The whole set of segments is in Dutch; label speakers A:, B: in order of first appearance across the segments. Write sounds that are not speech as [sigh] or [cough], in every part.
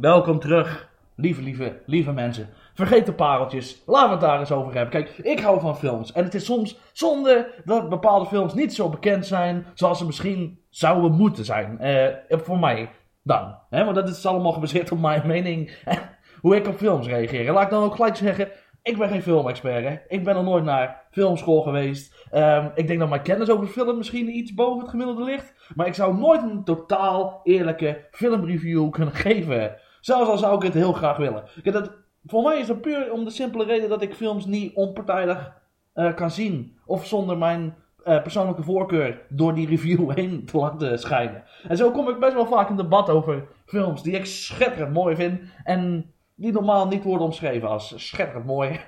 A: Welkom terug, lieve, lieve, lieve mensen. Vergeet de pareltjes, laten we het daar eens over hebben. Kijk, ik hou van films. En het is soms zonde dat bepaalde films niet zo bekend zijn zoals ze misschien zouden moeten zijn. Eh, voor mij dan. Hè? Want dat is allemaal gebaseerd op mijn mening en [laughs] hoe ik op films reageer. Laat ik dan ook gelijk zeggen, ik ben geen filmexpert. Hè? Ik ben nog nooit naar filmschool geweest. Ehm, ik denk dat mijn kennis over film misschien iets boven het gemiddelde ligt. Maar ik zou nooit een totaal eerlijke filmreview kunnen geven. Zelfs al zou ik het heel graag willen. Kijk, dat, voor mij is dat puur om de simpele reden dat ik films niet onpartijdig eh, kan zien. Of zonder mijn eh, persoonlijke voorkeur door die review [laughs] heen te laten schijnen. En zo kom ik best wel vaak in debat over films die ik schitterend mooi vind. En die normaal niet worden omschreven als schitterend mooi.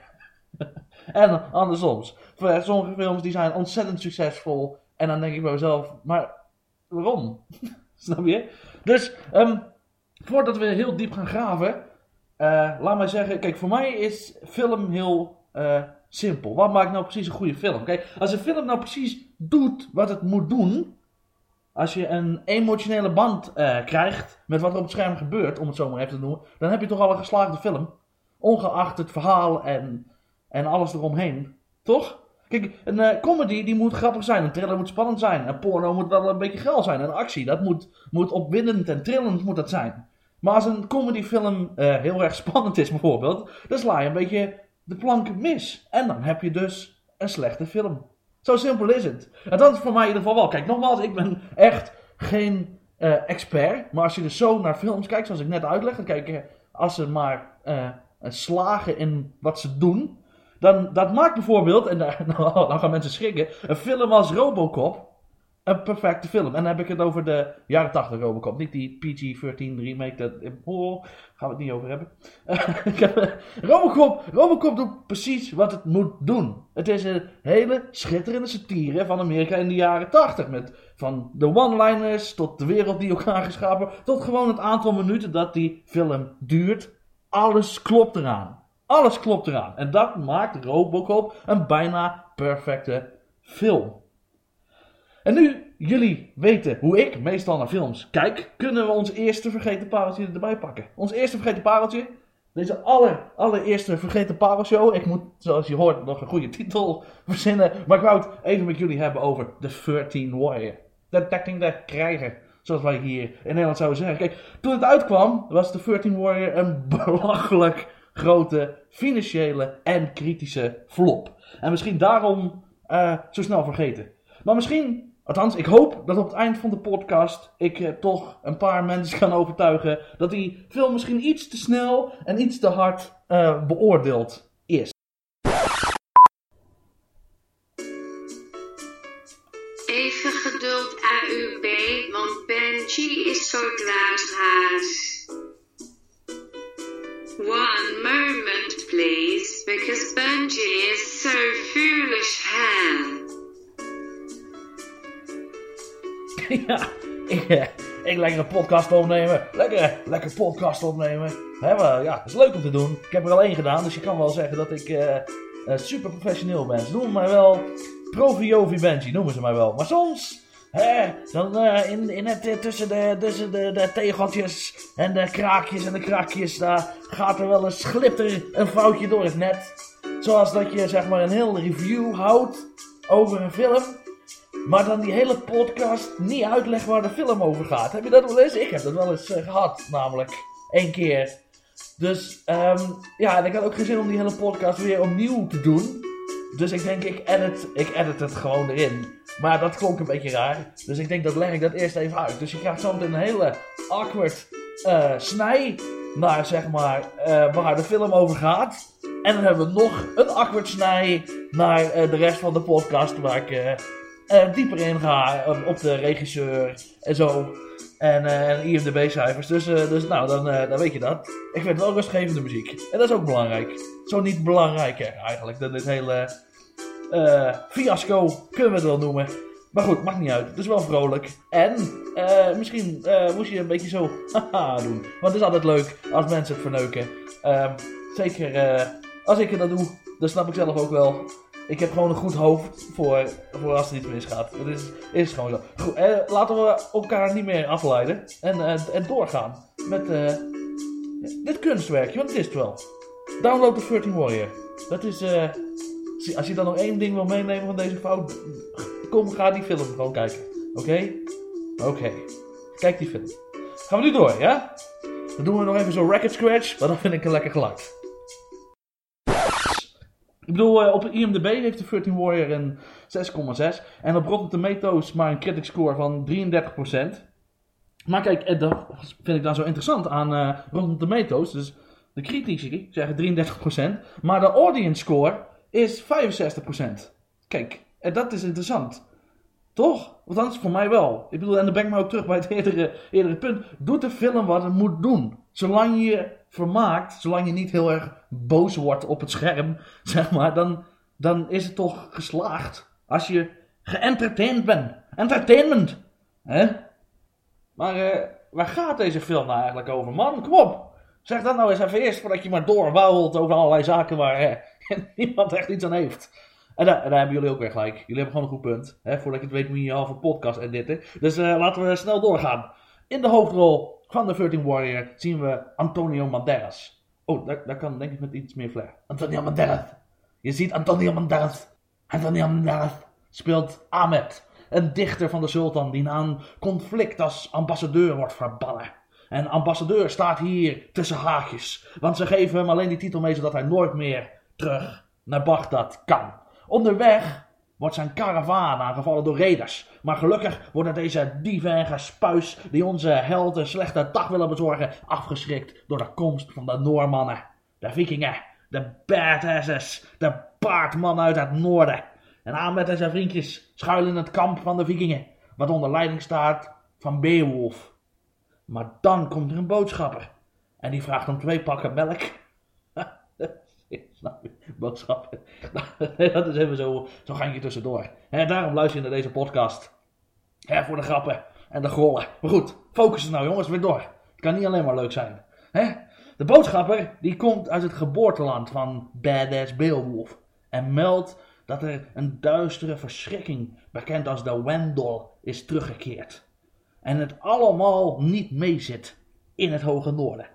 A: [laughs] en andersom. Sommige films die zijn ontzettend succesvol. En dan denk ik bij mezelf, maar waarom? [laughs] Snap je? Dus, um, voordat we heel diep gaan graven, uh, laat mij zeggen, kijk, voor mij is film heel uh, simpel. Wat maakt nou precies een goede film? Kijk, als een film nou precies doet wat het moet doen, als je een emotionele band uh, krijgt met wat er op het scherm gebeurt, om het zo maar even te noemen, dan heb je toch al een geslaagde film. Ongeacht het verhaal en, en alles eromheen. Toch? Kijk, een comedy die moet grappig zijn, een thriller moet spannend zijn, een porno moet wel een beetje geil zijn, een actie, dat moet, moet opwindend en trillend moet dat zijn. Maar als een comedyfilm uh, heel erg [laughs] spannend is bijvoorbeeld, dan sla je een beetje de plank mis. En dan heb je dus een slechte film. Zo simpel is het. En dat is voor mij in ieder geval wel. Kijk, nogmaals, ik ben echt geen uh, expert. Maar als je dus zo naar films kijkt, zoals ik net uitleg, kijk, als ze maar uh, slagen in wat ze doen, dan dat maakt bijvoorbeeld, en [laughs] nou, dan gaan mensen schrikken, een film als Robocop een perfecte film. En dan heb ik het over de jaren 80 Robocop. Niet die PG-13 remake. Dat, oh, gaan we het niet over hebben. [laughs] Robocop, Robocop doet precies wat het moet doen. Het is een hele schitterende satire van Amerika in de jaren 80. Met van de one-liners tot de wereld die elkaar geschapen. Tot gewoon het aantal minuten dat die film duurt. Alles klopt eraan. Alles klopt eraan. En dat maakt Robocop een bijna perfecte film. En nu jullie weten hoe ik meestal naar films kijk, kunnen we ons eerste vergeten pareltje erbij pakken. Ons eerste vergeten pareltje, deze aller, allereerste vergeten parelshow. Ik moet, zoals je hoort, nog een goede titel [laughs] verzinnen. Maar ik wou het even met jullie hebben over The 13 Warrior. De 13e krijger, zoals wij hier in Nederland zouden zeggen. Kijk, toen het uitkwam, was The 13 Warrior een [laughs] belachelijk grote financiële en kritische flop. En misschien daarom uh, zo snel vergeten. Maar misschien Althans, ik hoop dat op het eind van de podcast ik eh, toch een paar mensen kan overtuigen dat die film misschien iets te snel en iets te hard uh, beoordeeld is.
B: Even geduld AUB, want Benji is zo dwaashaas. One moment please, because Benji is so foolish hand. [laughs]
A: ja, ik, eh, ik lekker een podcast opnemen. Lekker, lekker podcast opnemen. He, maar, ja, is leuk om te doen. Ik heb er al één gedaan, dus je kan wel zeggen dat ik uh, super professioneel ben. Ze noemen mij wel Proviovi Benji, noemen ze mij wel. Maar soms, hè, dan in, in het, tussen, de, tussen de, de tegeltjes en de kraakjes en de krakjes, daar gaat er wel eens, glipt er een foutje door het net. Zoals dat je zeg maar een heel review houdt over een film. Maar dan die hele podcast niet uitleggen waar de film over gaat. Heb je dat wel eens? Ik heb dat wel eens uh, gehad, namelijk. Eén keer. Dus, um, ja, en ik had ook geen zin om die hele podcast weer opnieuw te doen. Dus ik denk, ik edit, ik edit het gewoon erin. Maar dat klonk een beetje raar. Dus ik denk, dat leg ik dat eerst even uit. Dus je krijgt zo meteen een hele awkward uh, snij naar, zeg maar, uh, waar de film over gaat. En dan hebben we nog een awkward snij naar de rest van de podcast waar ik uh, dieper inga um, op de regisseur en zo. En, uh, en IMDb-cijfers. Dus, dus nou, dan, dan weet je dat. Ik vind het wel rustgevende muziek. En dat is ook belangrijk. Zo niet belangrijker eigenlijk dan dit hele fiasco, kunnen we het wel noemen. Maar goed, maakt niet uit. Het is wel vrolijk. En misschien moest je een beetje zo [laughs] doen. Want het is altijd leuk als mensen het verneuken. Ehm, zeker als ik het dan doe, dan snap ik zelf ook wel ik heb gewoon een goed hoofd voor, voor als er iets misgaat. Dat is, is gewoon zo. Goed, eh, laten we elkaar niet meer afleiden. En, eh, en doorgaan met, uh, dit kunstwerkje, want het is het wel. Download de 13 Warrior. Dat is, eh, als je dan nog één ding wil meenemen van deze fout, kom, ga die film gewoon kijken. Oké? Oké. Kijk die film. Gaan we nu door, ja? Dan doen we nog even zo'n record scratch, maar dan vind ik een lekker geluid. Ik bedoel, eh, op IMDb heeft de 13 Warrior een 6,6. En op Rotten Tomatoes maar een critic score van 33%. Maar kijk, eh, dat vind ik dan zo interessant aan uh, Rotten Tomatoes. Dus de critici zeggen 33%. Maar de audience score is 65%. Kijk, en dat is interessant. Toch? Want is voor mij wel. Ik bedoel, en dan ben ik maar ook terug bij het [laughs] eerdere, eerdere punt. Doet de film wat het moet doen. Zolang je vermaakt, zolang je niet heel erg boos wordt op het scherm, [laughs] zeg maar, dan, dan is het toch geslaagd. Als je geëntertained bent. Entertainment. Hè? Maar uh, waar gaat deze film nou eigenlijk over, man? Kom op. Zeg dat nou eens even eerst, voordat je maar doorwouwelt over allerlei zaken waar [laughs] niemand echt iets aan heeft. En daar, daar, hebben jullie ook weer gelijk. Jullie hebben gewoon een goed punt. Hè? Voordat je het weet moet je je halve podcast editen. Dus uh, laten we snel doorgaan. In de hoofdrol van de 13 Warrior zien we Antonio Banderas. Oh, daar, kan denk ik met iets meer flair. Antonio Banderas. Je ziet Antonio Banderas. Antonio Banderas speelt Ahmed. Een dichter van de sultan die na een conflict als ambassadeur wordt verbannen. En ambassadeur staat hier tussen haakjes. Want ze geven hem alleen die titel mee zodat hij nooit meer terug naar Bagdad kan. Onderweg wordt zijn karavaan aangevallen door raiders. Maar gelukkig worden deze dieven en gespuis die onze helden slechte dag willen bezorgen afgeschrikt door de komst van de Noormannen, de vikingen, de badasses, de paardmannen uit het noorden. En Ahmed en zijn vriendjes schuilen in het kamp van de vikingen, wat onder leiding staat van Beowulf. Maar dan komt er een boodschapper en die vraagt om twee pakken melk Je? [laughs] Boodschappen. [laughs] [laughs] dat is even zo, zo je tussendoor. En daarom luister je naar deze podcast. Ja, voor de grappen en de grollen. Maar goed, focus nou jongens, weer door. Het kan niet alleen maar leuk zijn. De boodschapper die komt uit het geboorteland van Badass Beowulf. En meldt dat er een duistere verschrikking, bekend als de Wendel, is teruggekeerd. En het allemaal niet meezit in het hoge noorden.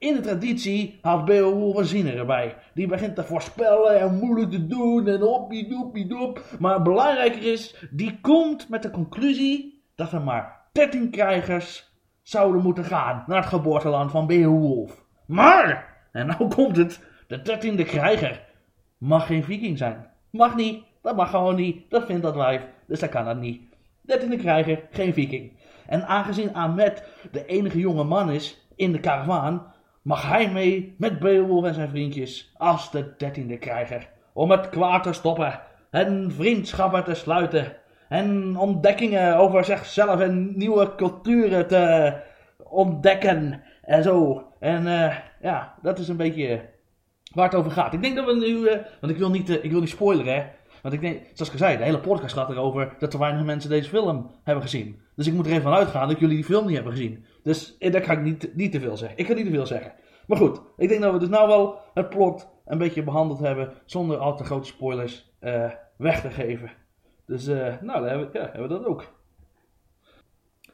A: In de traditie haalt Beowulf een ziener erbij. Die begint te voorspellen en moeilijk te doen en hoppie doepie doep. Maar belangrijker is, die komt met de conclusie dat er maar 13 krijgers zouden moeten gaan naar het geboorteland van Beowulf. Maar, en nou komt het, de dertiende krijger mag geen viking zijn. Mag niet, dat mag gewoon niet, dat vindt dat wijf, dus dat kan dat niet. Dertiende krijger, geen viking. En aangezien Ahmed de enige jonge man is in de karavaan, mag hij mee met Beowulf en zijn vriendjes als de dertiende krijger. Om het kwaad te stoppen en vriendschappen te sluiten. En ontdekkingen over zichzelf en nieuwe culturen te ontdekken. En zo. En uh, ja, dat is een beetje waar het over gaat. Ik denk dat we nu, uh, want ik wil niet, uh, ik wil niet spoileren hè. Want ik denk, zoals ik zei, de hele podcast gaat erover dat er weinig mensen deze film hebben gezien. Dus ik moet er even van uitgaan dat jullie die film niet hebben gezien. Dus eh, daar kan ik niet, niet te veel zeggen. Ik kan niet te veel zeggen. Maar goed, ik denk dat we dus nou wel het plot een beetje behandeld hebben. Zonder al te grote spoilers uh, weg te geven. Dus uh, nou, dan hebben we, ja, hebben we dat ook.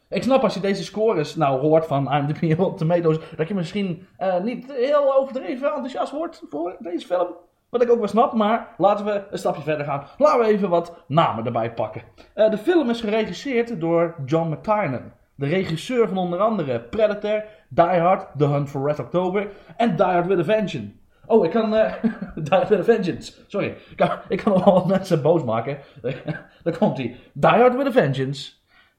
A: Ik snap als je deze scores nou hoort van IMDb op Tomatoes, dat je misschien niet heel overdreven enthousiast wordt voor deze film. Wat ik ook wel snap, maar laten we een stapje verder gaan. Laten we even wat namen erbij pakken. De film is geregisseerd door John McTiernan. De regisseur van onder andere Predator, Die Hard, The Hunt for Red October en Die Hard with a Vengeance. Oh, ik kan... Uh, [laughs] Die Hard with a Vengeance. Sorry. Ik kan, ik kan nog wel wat mensen boos maken. [laughs] Daar komt hij. Die Hard with a Vengeance.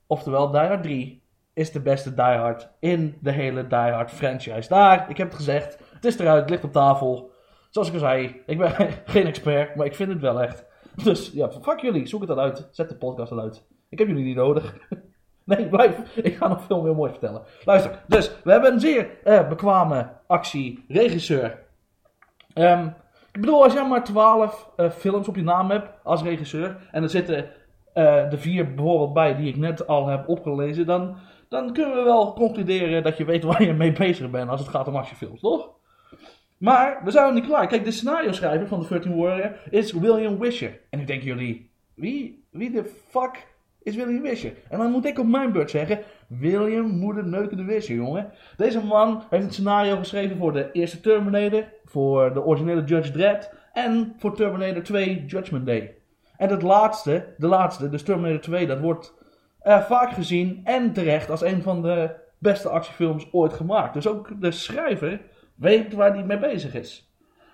A: Oftewel, Die Hard 3 is de beste Die Hard in de hele Die Hard franchise. Daar, ik heb het gezegd. Het is eruit, het ligt op tafel. Zoals ik al zei, ik ben [laughs] geen expert, maar ik vind het wel echt. Dus ja, fuck jullie, zoek het dan uit. Zet de podcast dan uit. Ik heb jullie niet nodig. Nee, blijf. Ik ga nog veel meer mooi vertellen. Luister, dus we hebben een zeer uh, bekwame actie-regisseur. Um, ik bedoel, als jij maar 12 uh, films op je naam hebt als regisseur. En er zitten uh, de vier bijvoorbeeld bij die ik net al heb opgelezen. Dan, dan kunnen we wel concluderen dat je weet waar je mee bezig bent als het gaat om actiefilms, toch? Maar we zijn niet klaar. Kijk, de scenario schrijver van de 13 Warrior is William Wisher. En nu denken jullie, wie, wie de fuck is William Wisher. En dan moet ik op mijn beurt zeggen, William Moeder de Wisher, jongen. Deze man heeft het scenario geschreven voor de eerste Terminator, voor de originele Judge Dredd en voor Terminator 2 Judgment Day. En het laatste, de laatste, dus Terminator 2, dat wordt uh, vaak gezien en terecht als een van de beste actiefilms ooit gemaakt. Dus ook de schrijver weet waar hij mee bezig is.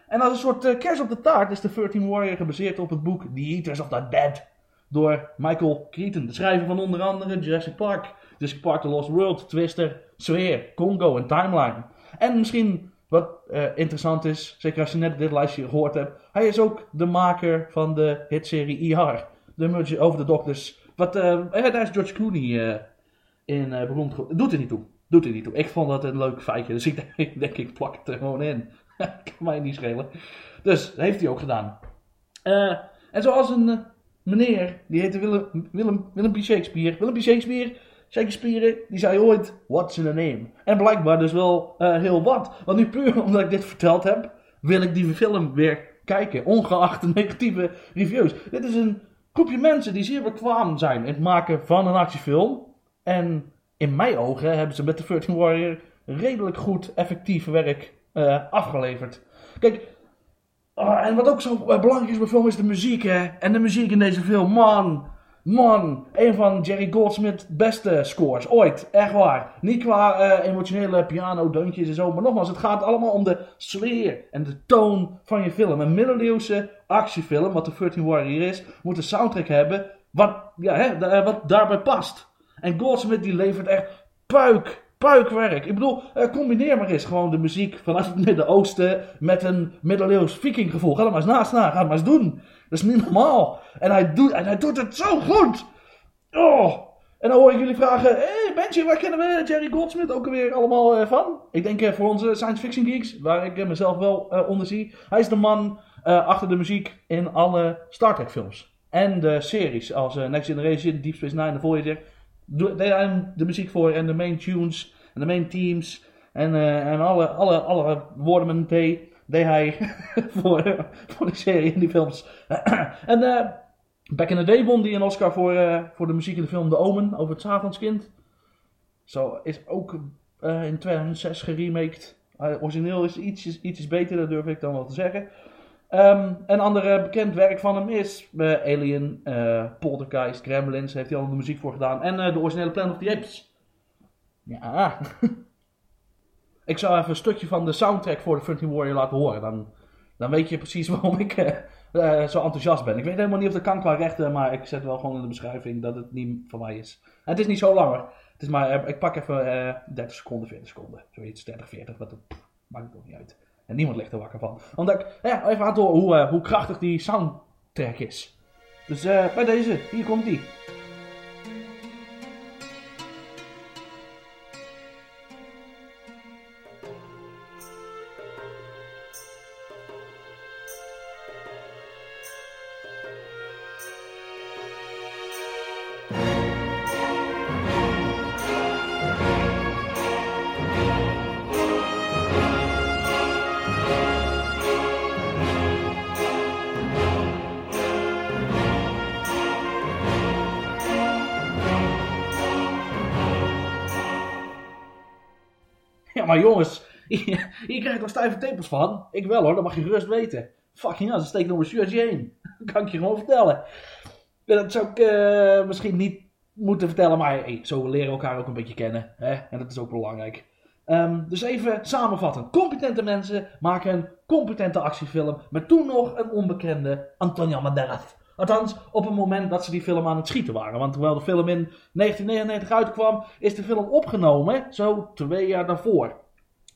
A: En als een soort uh, kers op de taart is de 13 Warrior gebaseerd op het boek The Eaters of the Dead. Door Michael Crichton, de schrijver van onder andere Jurassic Park, Park The Lost World, Twister, Sweer, Congo en Timeline. En misschien wat uh, interessant is, zeker als je net dit lijstje gehoord hebt, hij is ook de maker van de hitserie ER. De Merge over de Doctors. Wat, uh, daar is George Clooney in beroemd Doet er niet toe. Doet er niet toe. Ik vond dat een leuk feitje. Dus ik [laughs] denk, ik, plak het er gewoon in. [laughs] kan mij niet schelen. Dus, heeft hij ook gedaan. en zoals een meneer, die heette Willem, Willem, Willem. Shakespeare. Willem. Shakespeare Shakespeare die zei ooit, what's in a name? En blijkbaar dus wel uh, heel wat. Want nu puur [laughs] omdat ik dit verteld heb, wil ik die film weer kijken. Ongeacht de negatieve reviews. Dit is een groepje mensen die zeer bekwaam zijn in het maken van een actiefilm. En in mijn ogen hebben ze met de 13 Warrior redelijk goed effectief werk uh, afgeleverd. Kijk, uh, en wat ook zo belangrijk is bij film is de muziek hè. En de muziek in deze film, man. Man, een van Jerry Goldsmith's beste scores ooit. Echt waar. Niet qua uh, emotionele piano-deuntjes en zo. Maar nogmaals, het gaat allemaal om de sfeer en de toon van je film. Een middeleeuwse actiefilm, wat de 13 Warrior is, moet een soundtrack hebben wat, ja, hè, wat daarbij past. En Goldsmith die levert echt puik, puikwerk. Ik bedoel, uh, combineer maar eens gewoon de muziek vanuit het Midden-Oosten met een middeleeuws vikinggevoel. Ga er maar eens naast na, ga het maar eens doen. Dat is niet normaal. En hij doet, en hij doet het zo goed. Oh. En dan hoor ik jullie vragen, hé hey Benji, waar kennen we Jerry Goldsmith ook weer allemaal uh, van? Ik denk uh, voor onze science fiction geeks, waar ik mezelf wel onder zie. Hij is de man achter de muziek in alle Star Trek films. En de series als Next Generation, Deep Space Nine, The Voyager. Deed hij de muziek voor en de main tunes en de main teams. En, en alle, alle, alle woorden met deed hij [laughs] voor, voor de serie in die films. [clears throat] en uh, back in the day won hij een Oscar voor, uh, voor de muziek in de film The Omen over het Satanskind. Zo is ook in 2006 geremaked. origineel is iets, iets beter, dat durf ik dan wel te zeggen. Um, een ander bekend werk van hem is Alien, Poltergeist, Gremlins, heeft hij al de muziek voor gedaan. En de originele Planet of the Apes. Ja, [laughs] Ik zou even een stukje van de soundtrack voor de Frontier Warrior laten horen. Dan, dan weet je precies [laughs] waarom ik uh, uh, zo enthousiast ben. Ik weet helemaal niet of dat kan qua rechten, maar ik zet wel gewoon in de beschrijving dat het niet van mij is. En het is niet zo lang Het is maar, uh, ik pak even 30 seconden, 40 seconden. Zoiets, 30, 40, dat pff, maakt het ook niet uit. En niemand ligt er wakker van. Omdat ik ja, even horen hoe, hoe krachtig die soundtrack is. Dus bij deze, hier komt die. Maar jongens, [laughs] hier krijg ik nog stijve tepels van. Ik wel hoor, dat mag je gerust weten. Fucking hell, ze steken nog een shirtje heen. [laughs] Dat kan ik je gewoon vertellen. Dat zou ik uh, misschien niet moeten vertellen, maar zo leren we elkaar ook een beetje kennen. Hè? En dat is ook belangrijk. Um, dus even samenvatten. Competente mensen maken een competente actiefilm met toen nog een onbekende Antonio Banderas. Althans, op het moment dat ze die film aan het schieten waren. Want terwijl de film in 1999 uitkwam, is de film opgenomen zo twee jaar daarvoor.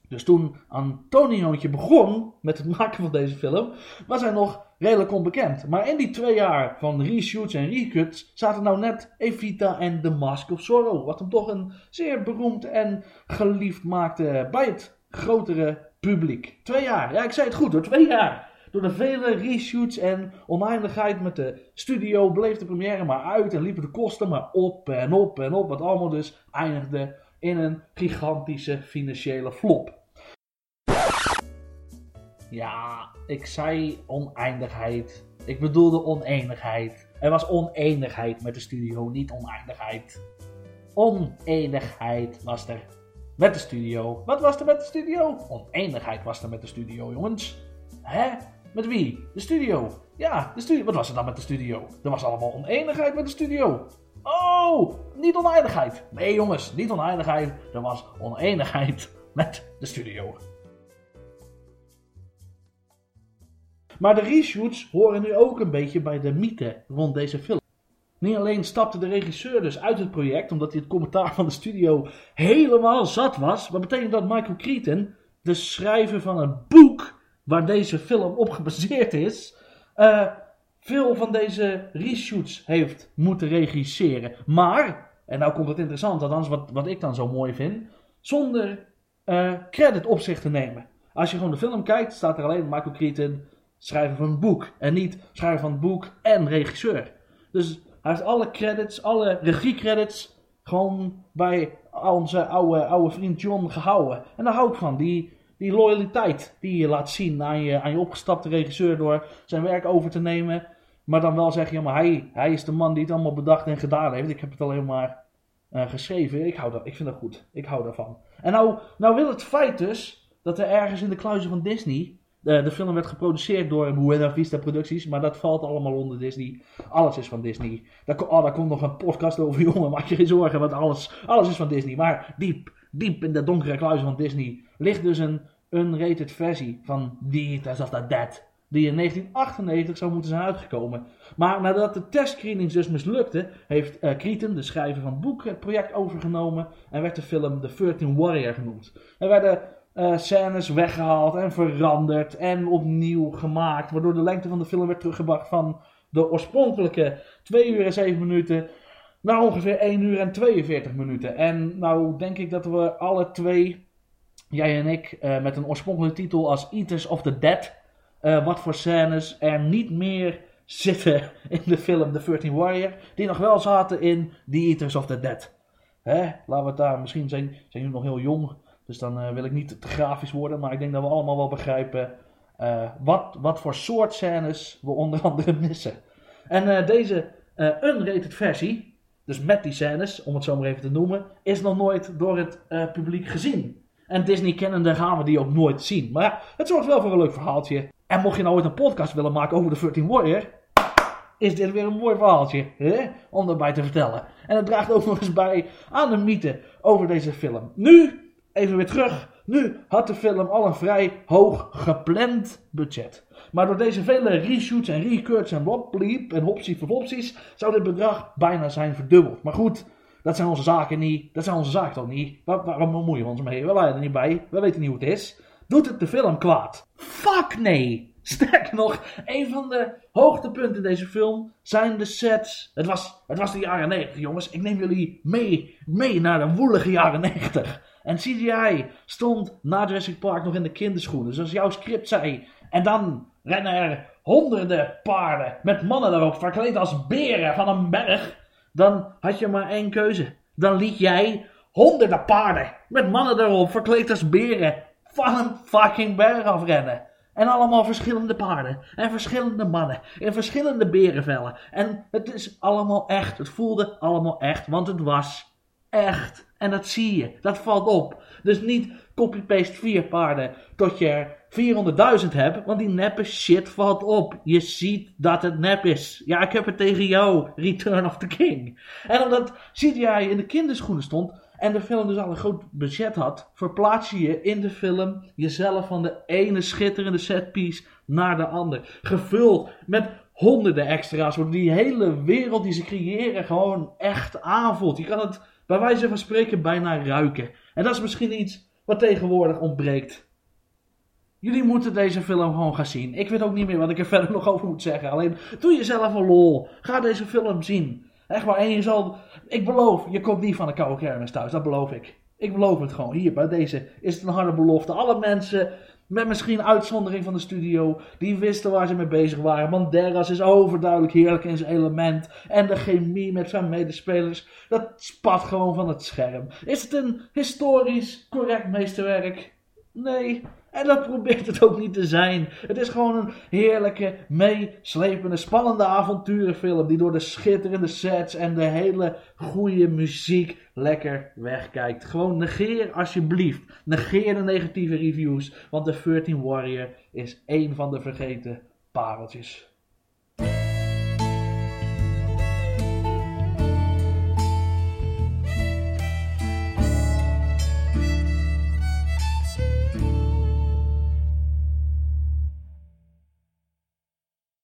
A: Dus toen Antoniootje begon met het maken van deze film, was hij nog redelijk onbekend. Maar in die twee jaar van reshoots en recuts zaten nou net Evita en The Mask of Zorro. Wat hem toch een zeer beroemd en geliefd maakte bij het grotere publiek. Twee jaar, ja ik zei het goed hoor, twee jaar. Door de vele reshoots en oneindigheid met de studio bleef de première maar uit en liepen de kosten maar op en op en op. Wat allemaal dus eindigde in een gigantische financiële flop. Ja, ik zei oneindigheid. Ik bedoelde oneenigheid. Er was oneenigheid met de studio, niet oneindigheid. Oneenigheid was er met de studio. Wat was er met de studio? Oneenigheid was er met de studio, jongens. Hè? Met wie? De studio. Ja, de studio. Wat was er dan met de studio? Er was allemaal oneenigheid met de studio. Oh, niet oneindigheid. Nee, jongens, niet oneindigheid. Er was oneenigheid met de studio. Maar de reshoots horen nu ook een beetje bij de mythe rond deze film. Niet alleen stapte de regisseur dus uit het project omdat hij het commentaar van de studio helemaal zat was. Wat betekent dat Michael Crichton, de schrijver van een boek waar deze film op gebaseerd is, eh, veel van deze reshoots heeft moeten regisseren. Maar, en nou komt het interessant, althans wat, wat ik dan zo mooi vind, zonder eh, credit op zich te nemen. Als je gewoon de film kijkt, staat er alleen Michael Crichton, schrijver van het boek. En niet schrijver van het boek en regisseur. Dus hij heeft alle credits, alle regiecredits, gewoon bij onze oude, oude vriend John gehouden. En daar hou ik van, die, die loyaliteit die je laat zien aan je, aan je opgestapte regisseur door zijn werk over te nemen. Maar dan wel zeggen, ja, maar hij, hij is de man die het allemaal bedacht en gedaan heeft. Ik heb het alleen maar uh, geschreven. Ik, hou dat, ik vind dat goed. Ik hou daarvan. En nou, nou wil het feit dus dat er ergens in de kluizen van Disney de, de, film werd geproduceerd door Buena Vista Producties, maar dat valt allemaal onder Disney. Alles is van Disney. Daar, oh, daar komt nog een podcast over, [laughs] jongen, maak je geen zorgen, want alles, alles is van Disney. Maar diep, diep in de donkere kluizen van Disney ligt dus een unrated versie van Eaters of the Dead. Die in 1998 zou moeten zijn uitgekomen. Maar nadat de testscreenings dus mislukten, heeft uh, Crichton, de schrijver van het boek, het project overgenomen. En werd de film The 13 Warrior genoemd. Er werden uh, scènes weggehaald en veranderd en opnieuw gemaakt. Waardoor de lengte van de film werd teruggebracht van de oorspronkelijke 2 uur en 7 minuten naar ongeveer 1 uur en 42 minuten. En nou denk ik dat we alle twee, jij en ik, uh, met een oorspronkelijke titel als Eaters of the Dead, uh, wat voor scènes er niet meer zitten in de film The 13 Warrior, die nog wel zaten in The Eaters of the Dead. Hè? Laten we het daar, misschien zijn, zijn jullie nog heel jong. Dus dan uh, wil ik niet te grafisch worden, maar ik denk dat we allemaal wel begrijpen uh, wat, wat voor soort scènes we onder andere [laughs] missen. En uh, deze unrated versie, dus met die scènes, om het zo maar even te noemen, is nog nooit door het publiek gezien. En Disney kennende gaan we die ook nooit zien. Maar ja, het zorgt wel voor een leuk verhaaltje. En mocht je nou ooit een podcast willen maken over de 13 Warrior, is dit weer een mooi verhaaltje hè? om erbij te vertellen. En het draagt ook nog eens bij aan de mythe over deze film. Nu even weer terug. Nu had de film al een vrij hoog gepland budget. Maar door deze vele reshoots en recuts en woppliep en hopsies voor hopsies zou dit bedrag bijna zijn verdubbeld. Maar goed, dat zijn onze zaken niet. Dat zijn onze zaken toch niet. Waar, waar, waar bemoeien we ons mee? We waren er niet bij. We weten niet hoe het is. Doet het de film kwaad? Fuck nee! [laughs] Sterker nog, een van de hoogtepunten in deze film zijn de sets. Het was, het was de jaren 90, jongens. Ik neem jullie mee, mee naar de woelige jaren 90. En CGI stond na Jurassic Park nog in de kinderschoenen, zoals jouw script zei. En dan rennen er honderden paarden met mannen erop, verkleed als beren van een berg. Dan had je maar één keuze. Dan liet jij honderden paarden met mannen erop, verkleed als beren, van een fucking berg afrennen. En allemaal verschillende paarden. En verschillende mannen. In verschillende berenvellen. En het is allemaal echt. Het voelde allemaal echt. Want het was echt. En dat zie je. Dat valt op. Dus niet copy-paste vier paarden tot je er 400.000 hebt. Want die neppe shit valt op. Je ziet dat het nep is. Ja, ik heb het tegen jou. Return of the King. En omdat CGI in de kinderschoenen stond. En de film dus al een groot budget had. Verplaats je je in de film jezelf van de ene schitterende setpiece naar de ander. Gevuld met honderden extra's. Waardoor die hele wereld die ze creëren gewoon echt aanvoelt. Je kan het bij wijze van spreken bijna ruiken. En dat is misschien iets wat tegenwoordig ontbreekt. Jullie moeten deze film gewoon gaan zien. Ik weet ook niet meer wat ik er [laughs] verder nog over moet zeggen. Alleen doe jezelf een lol. Ga deze film zien. Echt waar. En je zal. Ik beloof, je komt niet van een koude kermis thuis. Dat beloof ik. Ik beloof het gewoon. Hier bij deze is het een harde belofte. Alle mensen met misschien uitzondering van de studio. Die wisten waar ze mee bezig waren. Banderas is overduidelijk heerlijk in zijn element. En de chemie met zijn medespelers. Dat spat gewoon van het scherm. Is het een historisch correct meesterwerk? Nee. En dat probeert het ook niet te zijn. Het is gewoon een heerlijke, meeslepende, spannende avonturenfilm. Die door de schitterende sets en de hele goede muziek lekker wegkijkt. Gewoon negeer alsjeblieft. Negeer de negatieve reviews. Want The 13 Warrior is één van de vergeten pareltjes.